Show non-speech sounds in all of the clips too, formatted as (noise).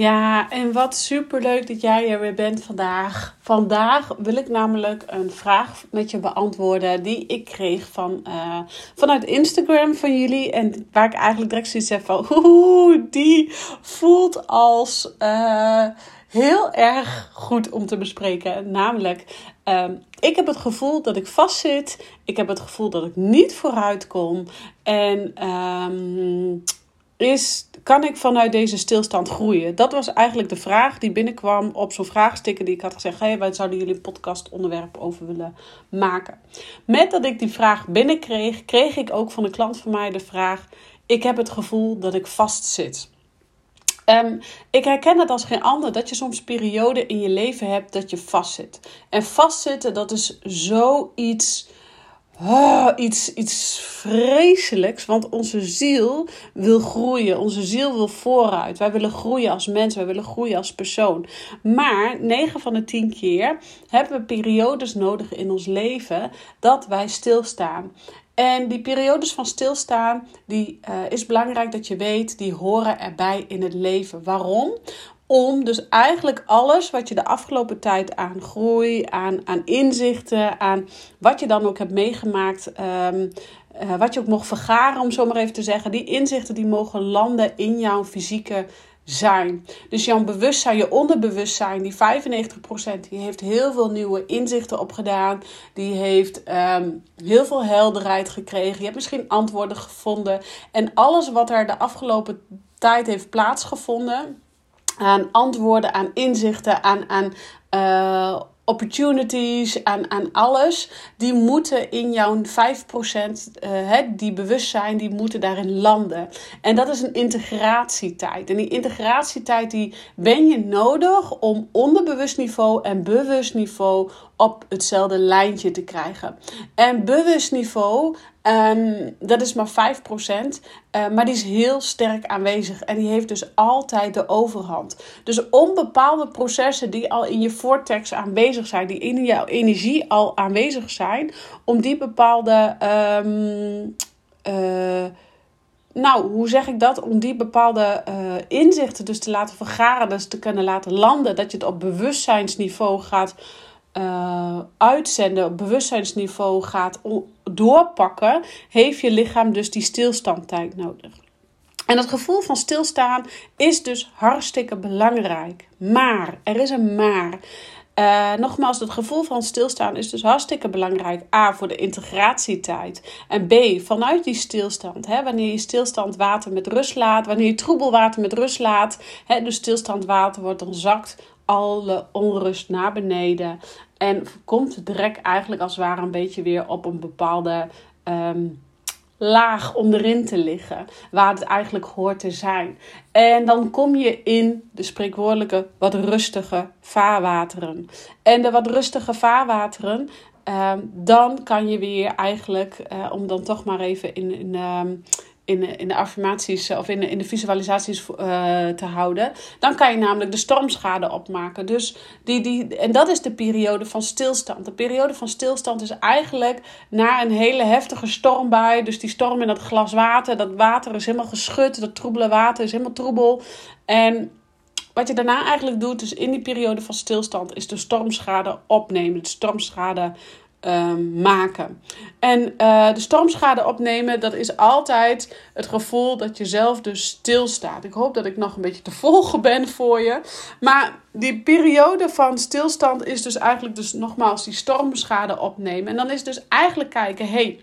Ja, en wat superleuk dat jij er weer bent vandaag. Vandaag wil ik namelijk een vraag met je beantwoorden die ik kreeg van, uh, vanuit Instagram van jullie. En waar ik eigenlijk direct zoiets heb van, (laughs) oeh, die voelt als uh, heel erg goed om te bespreken. Namelijk, uh, ik heb het gevoel dat ik vastzit. Ik heb het gevoel dat ik niet vooruit kom. En... Um, is, kan ik vanuit deze stilstand groeien? Dat was eigenlijk de vraag die binnenkwam op zo'n vraagsticker die ik had gezegd: hey, wij zouden jullie een podcast onderwerp over willen maken. Met dat ik die vraag binnenkreeg, kreeg ik ook van een klant van mij de vraag: ik heb het gevoel dat ik vastzit. Um, ik herken het als geen ander dat je soms perioden in je leven hebt dat je vastzit. En vastzitten, dat is zoiets Oh, iets, iets vreselijks. Want onze ziel wil groeien. Onze ziel wil vooruit. Wij willen groeien als mens. Wij willen groeien als persoon. Maar 9 van de 10 keer hebben we periodes nodig in ons leven dat wij stilstaan. En die periodes van stilstaan, die uh, is belangrijk dat je weet, die horen erbij in het leven. Waarom? Om dus eigenlijk alles wat je de afgelopen tijd aan groei, aan, aan inzichten, aan wat je dan ook hebt meegemaakt, um, uh, wat je ook mocht vergaren, om zo maar even te zeggen, die inzichten die mogen landen in jouw fysieke zijn. Dus jouw bewustzijn, je onderbewustzijn, die 95%, die heeft heel veel nieuwe inzichten opgedaan. Die heeft um, heel veel helderheid gekregen. Je hebt misschien antwoorden gevonden. En alles wat er de afgelopen tijd heeft plaatsgevonden aan antwoorden, aan inzichten, aan, aan uh, opportunities, aan, aan alles. Die moeten in jouw 5%, uh, die bewustzijn, die moeten daarin landen. En dat is een integratietijd. En die integratietijd die ben je nodig om onderbewust niveau en bewust niveau op hetzelfde lijntje te krijgen. En bewust niveau, um, dat is maar 5%, uh, maar die is heel sterk aanwezig en die heeft dus altijd de overhand. Dus om bepaalde processen die al in je vortex aanwezig zijn, die in jouw energie al aanwezig zijn, om die bepaalde. Um, uh, nou, hoe zeg ik dat? Om die bepaalde uh, inzichten dus te laten vergaren, dus te kunnen laten landen, dat je het op bewustzijnsniveau gaat uh, uitzenden op bewustzijnsniveau gaat doorpakken, heeft je lichaam dus die stilstandtijd nodig. En dat gevoel van stilstaan is dus hartstikke belangrijk. Maar, er is een maar. Uh, nogmaals, het gevoel van stilstaan is dus hartstikke belangrijk. A, voor de integratietijd. En B, vanuit die stilstand. Hè, wanneer je stilstand water met rust laat. Wanneer je troebel water met rust laat. Hè, dus stilstand water wordt dan zakt alle onrust naar beneden. En komt de drek eigenlijk als het ware een beetje weer op een bepaalde um, laag onderin te liggen. Waar het eigenlijk hoort te zijn. En dan kom je in de spreekwoordelijke wat rustige vaarwateren. En de wat rustige vaarwateren. Um, dan kan je weer eigenlijk, uh, om dan toch maar even in, um, in, in de affirmaties eh, of in, in de visualisaties uh, te houden. Dan kan je namelijk de stormschade opmaken. Dus die, die, en dat is de periode van stilstand. De periode van stilstand is eigenlijk na een hele heftige stormbui. Dus die storm in dat glas water. Dat water is helemaal geschud. Dat troebele water is helemaal troebel. En wat je daarna eigenlijk doet, dus in die periode van stilstand, is de stormschade opnemen. De stormschade Ehm, maken. En uh, de stormschade opnemen, dat is altijd het gevoel dat je zelf dus stilstaat. Ik hoop dat ik nog een beetje te (laughs) volgen ben voor je. Maar die periode van stilstand is dus eigenlijk dus nogmaals die stormschade opnemen. En dan is dus eigenlijk kijken, hey,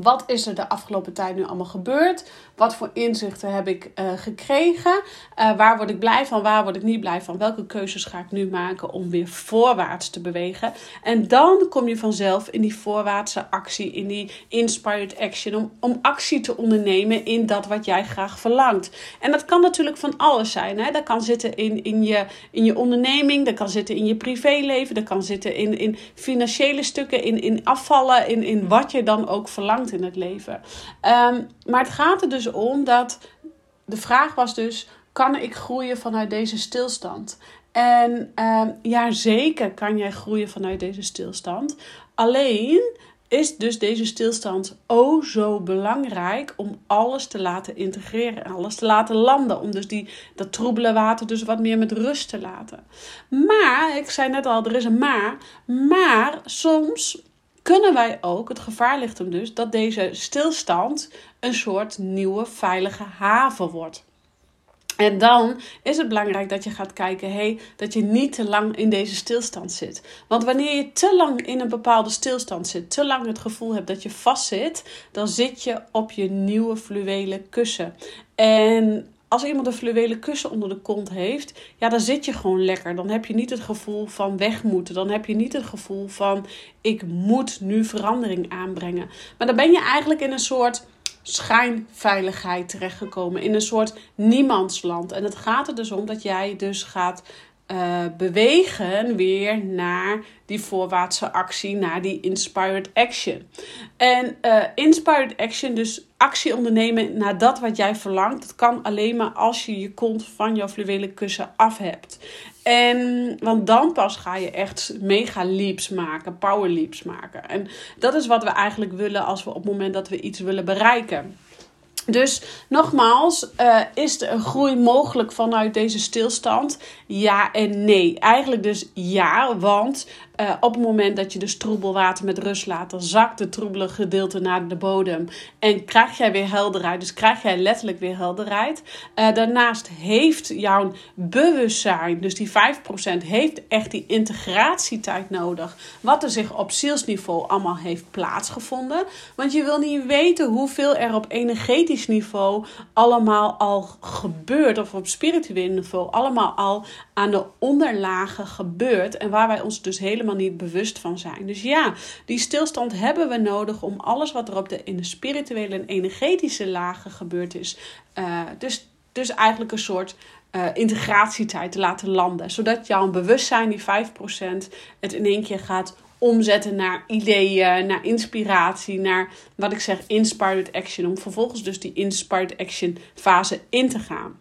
wat is er de afgelopen tijd nu allemaal gebeurd? Wat voor inzichten heb ik uh, gekregen? Uh, waar word ik blij van? Waar word ik niet blij van? Welke keuzes ga ik nu maken om weer voorwaarts te bewegen? En dan kom je vanzelf in die voorwaartse actie, in die inspired action, om, om actie te ondernemen in dat wat jij graag verlangt. En dat kan natuurlijk van alles zijn. Hè? Dat kan zitten in, in, je, in je onderneming, dat kan zitten in je privéleven, dat kan zitten in, in financiële stukken, in, in afvallen, in, in wat je dan ook verlangt in het leven. Um, maar het gaat er dus om dat de vraag was dus: kan ik groeien vanuit deze stilstand? En uh, ja, zeker kan jij groeien vanuit deze stilstand. Alleen is dus deze stilstand oh zo belangrijk om alles te laten integreren en alles te laten landen. Om dus die, dat troebele water dus wat meer met rust te laten. Maar, ik zei net al, er is een maar. Maar soms kunnen wij ook, het gevaar ligt hem dus, dat deze stilstand een soort nieuwe veilige haven wordt. En dan is het belangrijk dat je gaat kijken, hey, dat je niet te lang in deze stilstand zit. Want wanneer je te lang in een bepaalde stilstand zit, te lang het gevoel hebt dat je vastzit, dan zit je op je nieuwe fluwelen kussen. En als iemand een fluwelen kussen onder de kont heeft, ja, dan zit je gewoon lekker. Dan heb je niet het gevoel van weg moeten. Dan heb je niet het gevoel van ik moet nu verandering aanbrengen. Maar dan ben je eigenlijk in een soort schijnveiligheid terechtgekomen. In een soort niemandsland. En het gaat er dus om dat jij dus gaat uh, bewegen weer naar die voorwaartse actie, naar die inspired action. En uh, inspired action, dus actie ondernemen naar dat wat jij verlangt, dat kan alleen maar als je je kont van jouw fluwelen kussen af hebt. En, want dan pas ga je echt mega leaps maken, power leaps maken. En dat is wat we eigenlijk willen als we op het moment dat we iets willen bereiken. Dus nogmaals, uh, is er groei mogelijk vanuit deze stilstand? Ja en nee. Eigenlijk dus ja, want uh, op het moment dat je dus troebel water met rust laat, dan zakt het troebele gedeelte naar de bodem. En krijg jij weer helderheid. Dus krijg jij letterlijk weer helderheid. Uh, daarnaast heeft jouw bewustzijn, dus die 5%, heeft echt die integratietijd nodig. Wat er zich op zielsniveau allemaal heeft plaatsgevonden. Want je wil niet weten hoeveel er op energetisch niveau allemaal al gebeurt. Of op spiritueel niveau allemaal al aan de onderlagen gebeurt. En waar wij ons dus helemaal niet bewust van zijn. Dus ja, die stilstand hebben we nodig om alles wat er op de, in de spirituele en energetische lagen gebeurd is. Uh, dus, dus eigenlijk een soort uh, integratietijd te laten landen. Zodat jouw bewustzijn, die 5%, het in één keer gaat omzetten naar ideeën, naar inspiratie, naar wat ik zeg, inspired action. Om vervolgens dus die inspired action fase in te gaan.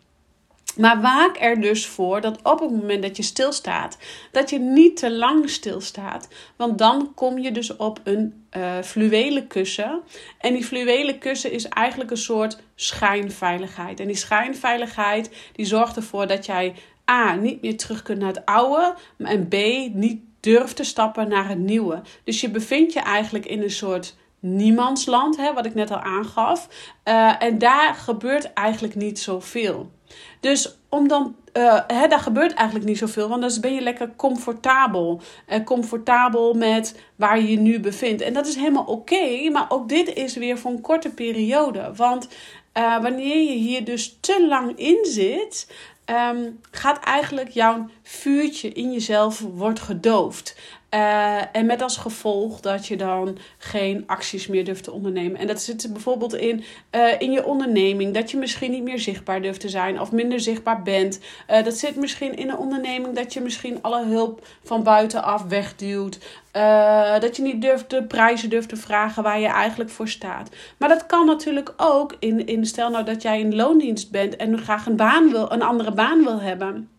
Maar waak er dus voor dat op het moment dat je stilstaat, dat je niet te lang stilstaat. Want dan kom je dus op een uh, fluwelen kussen. En die fluwelen kussen is eigenlijk een soort schijnveiligheid. En die schijnveiligheid die zorgt ervoor dat jij A. niet meer terug kunt naar het oude. En B. niet durft te stappen naar het nieuwe. Dus je bevindt je eigenlijk in een soort niemandsland, hè, wat ik net al aangaf. Uh, en daar gebeurt eigenlijk niet zoveel. Dus om dan, uh, hè, daar gebeurt eigenlijk niet zoveel, want dan ben je lekker comfortabel. Uh, comfortabel met waar je je nu bevindt. En dat is helemaal oké, maar ook dit is weer voor een korte periode. Want uh, wanneer je hier dus te lang in zit, um, gaat eigenlijk jouw vuurtje in jezelf wordt gedoofd. Uh, en met als gevolg dat je dan geen acties meer durft te ondernemen. En dat zit bijvoorbeeld in, uh, in je onderneming. Dat je misschien niet meer zichtbaar durft te zijn of minder zichtbaar bent. Uh, dat zit misschien in een onderneming dat je misschien alle hulp van buitenaf wegduwt. dat je niet durft de prijzen durft te vragen waar je eigenlijk voor staat. Maar dat kan natuurlijk ook in, in stel nou dat jij in loondienst bent en graag een baan wil, een andere baan wil hebben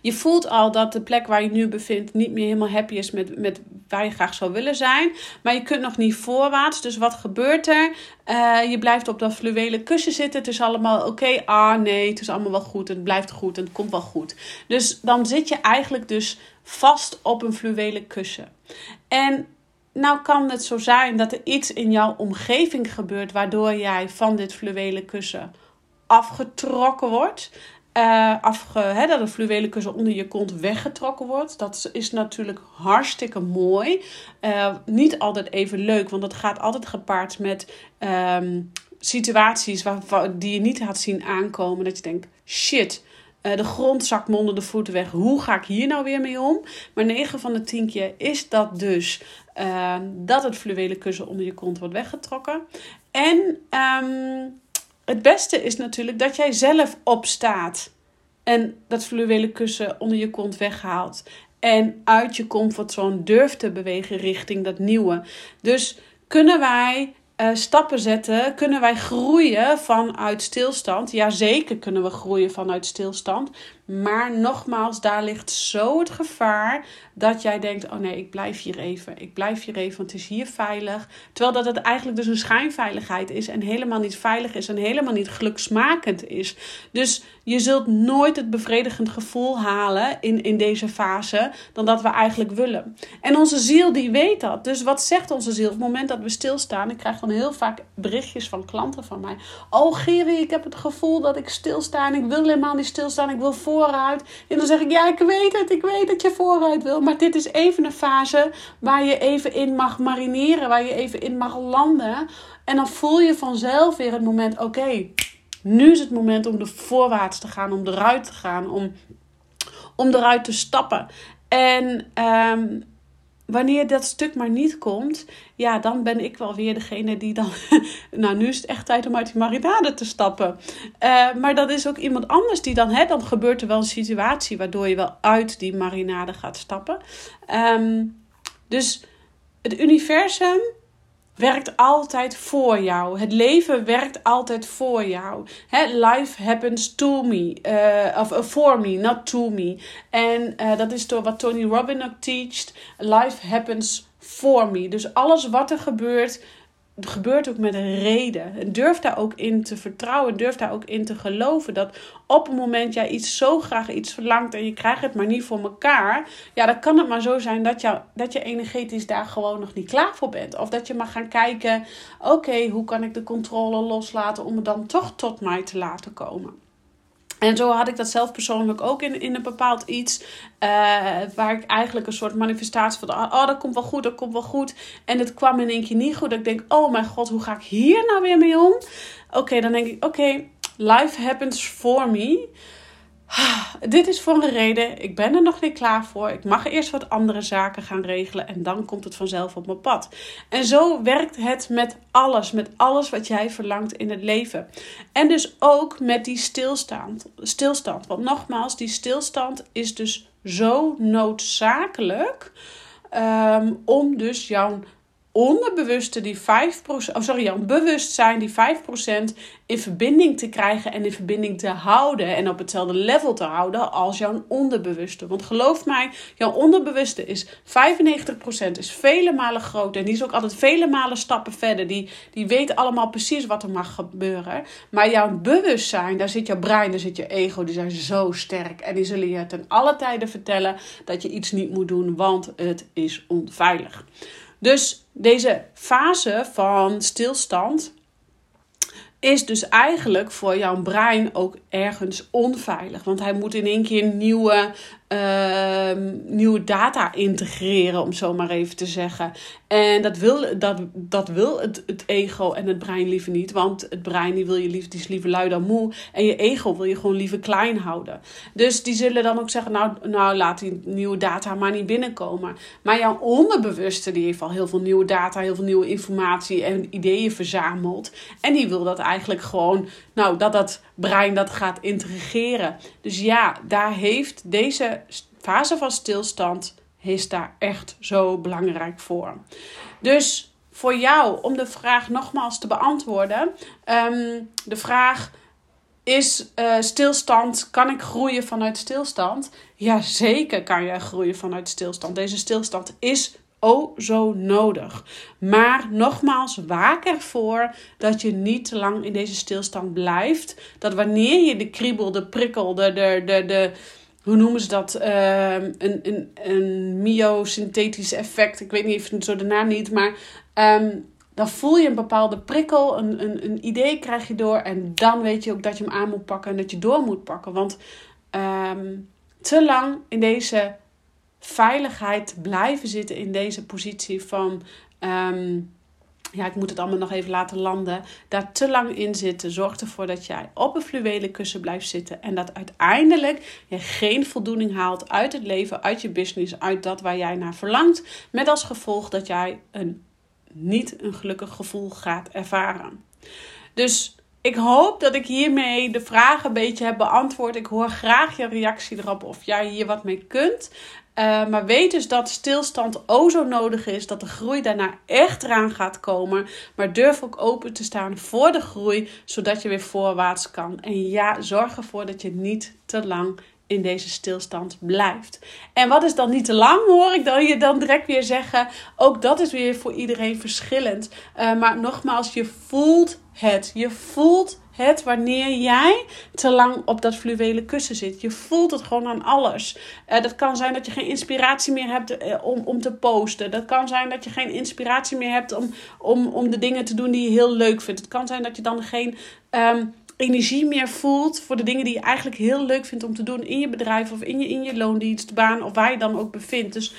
je voelt al dat de plek waar je nu bevindt niet meer helemaal happy is met, met waar je graag zou willen zijn. Maar je kunt nog niet voorwaarts. Dus wat gebeurt er? Uh, je blijft op dat fluwelen kussen zitten. Het is allemaal oké. Ah nee, het is allemaal wel goed. Het blijft goed en het komt wel goed. Dus dan zit je eigenlijk dus vast op een fluwelen kussen. En nou kan het zo zijn dat er iets in jouw omgeving gebeurt waardoor jij van dit fluwelen kussen afgetrokken wordt. Uh, afge, dat het fluwelen kussen onder je kont weggetrokken wordt. Dat is natuurlijk hartstikke mooi. Uh, niet altijd even leuk, want dat gaat altijd gepaard met um, situaties waar, die je niet had zien aankomen. Dat je denkt, shit, uh, de grond zakt me onder de voeten weg. Hoe ga ik hier nou weer mee om? Maar 9 van de 10 keer is dat dus dat het fluwelen kussen onder je kont wordt weggetrokken. En... Um, het beste is natuurlijk dat jij zelf opstaat en dat fluwelen kussen onder je kont weghaalt. En uit je comfortzone durft te bewegen richting dat nieuwe. Dus kunnen wij uh, stappen zetten? Kunnen wij groeien vanuit stilstand? Jazeker kunnen we groeien vanuit stilstand. Maar nogmaals, daar ligt zo het gevaar dat jij denkt: oh nee, ik blijf hier even. Ik blijf hier even, want het is hier veilig. Terwijl dat het eigenlijk dus een schijnveiligheid is en helemaal niet veilig is en helemaal niet geluksmakend is. Dus je zult nooit het bevredigend gevoel halen in, in deze fase dan dat we eigenlijk willen. En onze ziel die weet dat. Dus wat zegt onze ziel op het moment dat we stilstaan? Ik krijg dan heel vaak berichtjes van klanten van mij. Oh Geri, ik heb het gevoel dat ik stilsta en ik wil helemaal niet stilstaan. Ik wil voor vooruit. En dan zeg ik, ja, ik weet het, ik weet dat je vooruit wil. Maar dit is even een fase waar je even in mag marineren, waar je even in mag landen. En dan voel je vanzelf weer het moment, oké, nu is het moment om er voorwaarts te gaan, om eruit te gaan, om, om eruit te stappen. En um, wanneer dat stuk maar niet komt, ja, dan ben ik wel weer degene die dan. (laughs) nou, nu is het echt tijd om uit die marinade te stappen. Uh, maar dat is ook iemand anders die dan. Hè, dan gebeurt er wel een situatie waardoor je wel uit die marinade gaat stappen. Um, dus het universum werkt altijd voor jou. Het leven werkt altijd voor jou. He, life happens to me. Uh, of uh, for me, not to me. En uh, dat is door wat Tony Robbins ook. Life happens for me. Dus alles wat er gebeurt, gebeurt ook met een reden. En durf daar ook in te vertrouwen. Durf daar ook in te geloven. Dat op het moment jij iets zo graag iets verlangt en je krijgt het maar niet voor elkaar. Ja, dan kan het maar zo zijn dat, jou, dat je energetisch daar gewoon nog niet klaar voor bent. Of dat je maar gaan kijken: oké, hoe kan ik de controle loslaten om het dan toch tot mij te laten komen. En zo had ik dat zelf persoonlijk ook in, in een bepaald iets. Uh, waar ik eigenlijk een soort manifestatie van. Oh, dat komt wel goed, dat komt wel goed. En het kwam in één keer niet goed. Dat ik denk: oh mijn god, hoe ga ik hier nou weer mee om? Oké, dan denk ik: oké, life happens for me. Dit is voor een reden. Ik ben er nog niet klaar voor. Ik mag eerst wat andere zaken gaan regelen. En dan komt het vanzelf op mijn pad. En zo werkt het met alles. Met alles wat jij verlangt in het leven. En dus ook met die stilstand. stilstand. Want nogmaals, die stilstand is dus zo noodzakelijk. Um, om dus jouw onderbewuste die 5%, oh sorry, jouw bewustzijn die 5% in verbinding te krijgen en in verbinding te houden en op hetzelfde level te houden als jouw onderbewuste. Want geloof mij, jouw onderbewuste is 95% is vele malen groter en die is ook altijd vele malen stappen verder. Die, die weet allemaal precies wat er mag gebeuren. Maar jouw bewustzijn, daar zit jouw brein, daar zit je ego, die zijn zo sterk en die zullen je ten alle tijden vertellen dat je iets niet moet doen, want het is onveilig. Dus deze fase van stilstand is dus eigenlijk voor jouw brein ook ergens onveilig. Want hij moet in één keer nieuwe uh, nieuwe data integreren, om zo maar even te zeggen. En dat wil, dat, dat wil het, het ego en het brein liever niet. Want het brein die wil je liever, die is liever lui dan moe. En je ego wil je gewoon liever klein houden. Dus die zullen dan ook zeggen, nou, nou laat die nieuwe data maar niet binnenkomen. Maar jouw onderbewuste, die heeft al heel veel nieuwe data, heel veel nieuwe informatie en ideeën verzameld. En die wil dat eigenlijk gewoon, nou, dat dat brein dat gaat integreren. Dus ja, daar heeft deze fase van stilstand is daar echt zo belangrijk voor. Dus voor jou, om de vraag nogmaals te beantwoorden. Ehm, de vraag is uh, stilstand, kan ik groeien vanuit stilstand? Ja, zeker kan je groeien vanuit stilstand. Deze stilstand is oh zo nodig. Maar nogmaals, waak ervoor dat je niet te lang in deze stilstand blijft. Dat wanneer je de kriebel, de prikkel, de, de, de, de hoe noemen ze dat? Ehm, een, een, een myosynthetisch effect. Ik weet niet even zo de naam niet, maar ehm, dan voel je een bepaalde prikkel, een, een, een idee krijg je door en dan weet je ook dat je hem aan moet pakken en dat je door moet pakken. Want ehm, te lang in deze veiligheid blijven zitten, in deze positie van ja, ik moet het allemaal nog even laten landen, daar te lang in zitten, zorgt ervoor dat jij op een fluwelen kussen blijft zitten en dat uiteindelijk je geen voldoening haalt uit het leven, uit je business, uit dat waar jij naar verlangt, met als gevolg dat jij een niet een gelukkig gevoel gaat ervaren. Dus ik hoop dat ik hiermee de vragen een beetje heb beantwoord. Ik hoor graag je reactie erop of jij hier wat mee kunt. Uh, maar weet dus dat stilstand o zo nodig is, dat de groei daarna echt eraan gaat komen. Maar durf ook open te staan voor de groei, zodat je weer voorwaarts kan. En ja, zorg ervoor dat je niet te lang in deze stilstand blijft. En wat is dan niet te lang, hoor ik dan je dan direct weer zeggen. Ook dat is weer voor iedereen verschillend. Uh, maar nogmaals, je voelt het. Je voelt het wanneer jij te lang op dat fluwelen kussen zit. Je voelt het gewoon aan alles. Uh, dat kan zijn dat je geen inspiratie meer hebt uh, om, om te posten. Dat kan zijn dat je geen inspiratie meer hebt om, om, om de dingen te doen die je heel leuk vindt. Het kan zijn dat je dan geen. Um, energie meer voelt voor de dingen die je eigenlijk heel leuk vindt om te doen in je bedrijf of in je, in je loondienstbaan of waar je dan ook bevindt. Dus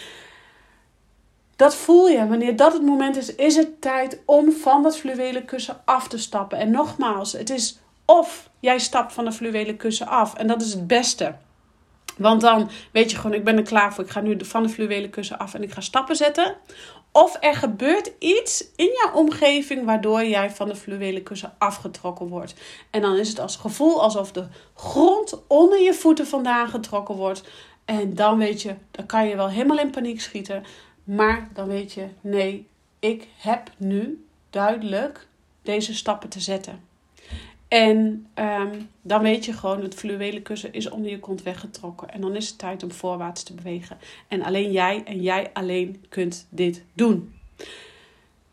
dat voel je. Wanneer dat het moment is, is het tijd om van dat fluwelen kussen af te stappen. En nogmaals, het is of jij stapt van de fluwelen kussen af. En dat is het beste. Want dan weet je gewoon, ik ben er klaar voor. Ik ga nu van de fluwelen kussen af en ik ga stappen zetten. Of er gebeurt iets in jouw omgeving waardoor jij van de fluwelen kussen afgetrokken wordt. En dan is het als gevoel alsof de grond onder je voeten vandaan getrokken wordt. En dan weet je, dan kan je wel helemaal in paniek schieten. Maar dan weet je, nee, ik heb nu duidelijk deze stappen te zetten. En ehm, dan weet je gewoon, het fluwelen kussen is onder je kont weggetrokken. En dan is het tijd om voorwaarts te bewegen. En alleen jij en jij alleen kunt dit doen.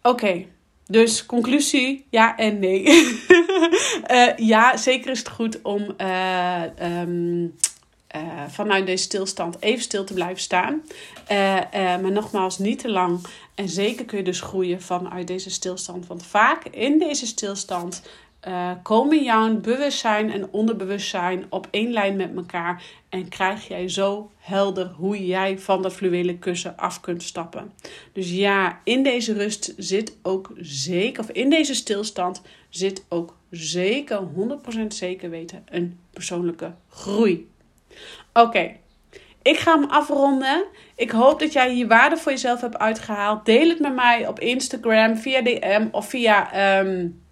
Oké, dus conclusie, ja en nee. uh, (laughs) ja, zeker is het goed om uh, um, uh, vanuit deze stilstand even stil te blijven staan. maar nogmaals, niet te lang. En zeker kun je dus groeien vanuit deze stilstand. Want vaak in deze stilstand komen jouw bewustzijn en onderbewustzijn op één lijn met elkaar en krijg jij zo helder hoe jij van dat fluwelen kussen af kunt stappen. Dus ja, in deze rust zit ook zeker, of in deze stilstand zit ook zeker, 100% zeker weten, een persoonlijke groei. Oké, ik ga hem afronden. Ik hoop dat jij hier waarde voor jezelf hebt uitgehaald. Deel het met mij op Instagram, via DM of via. Um,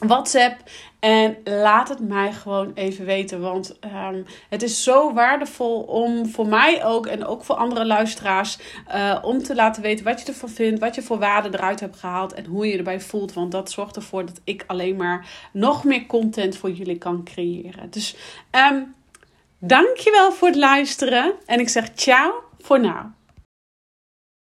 WhatsApp. En laat het mij gewoon even weten. Want um, het is zo waardevol om voor mij ook en ook voor andere luisteraars. Uh, om te laten weten wat je ervan vindt. Wat je voor waarde eruit hebt gehaald. En hoe je erbij voelt. Want dat zorgt ervoor dat ik alleen maar nog meer content voor jullie kan creëren. Dus um, dankjewel voor het luisteren. En ik zeg ciao voor nu.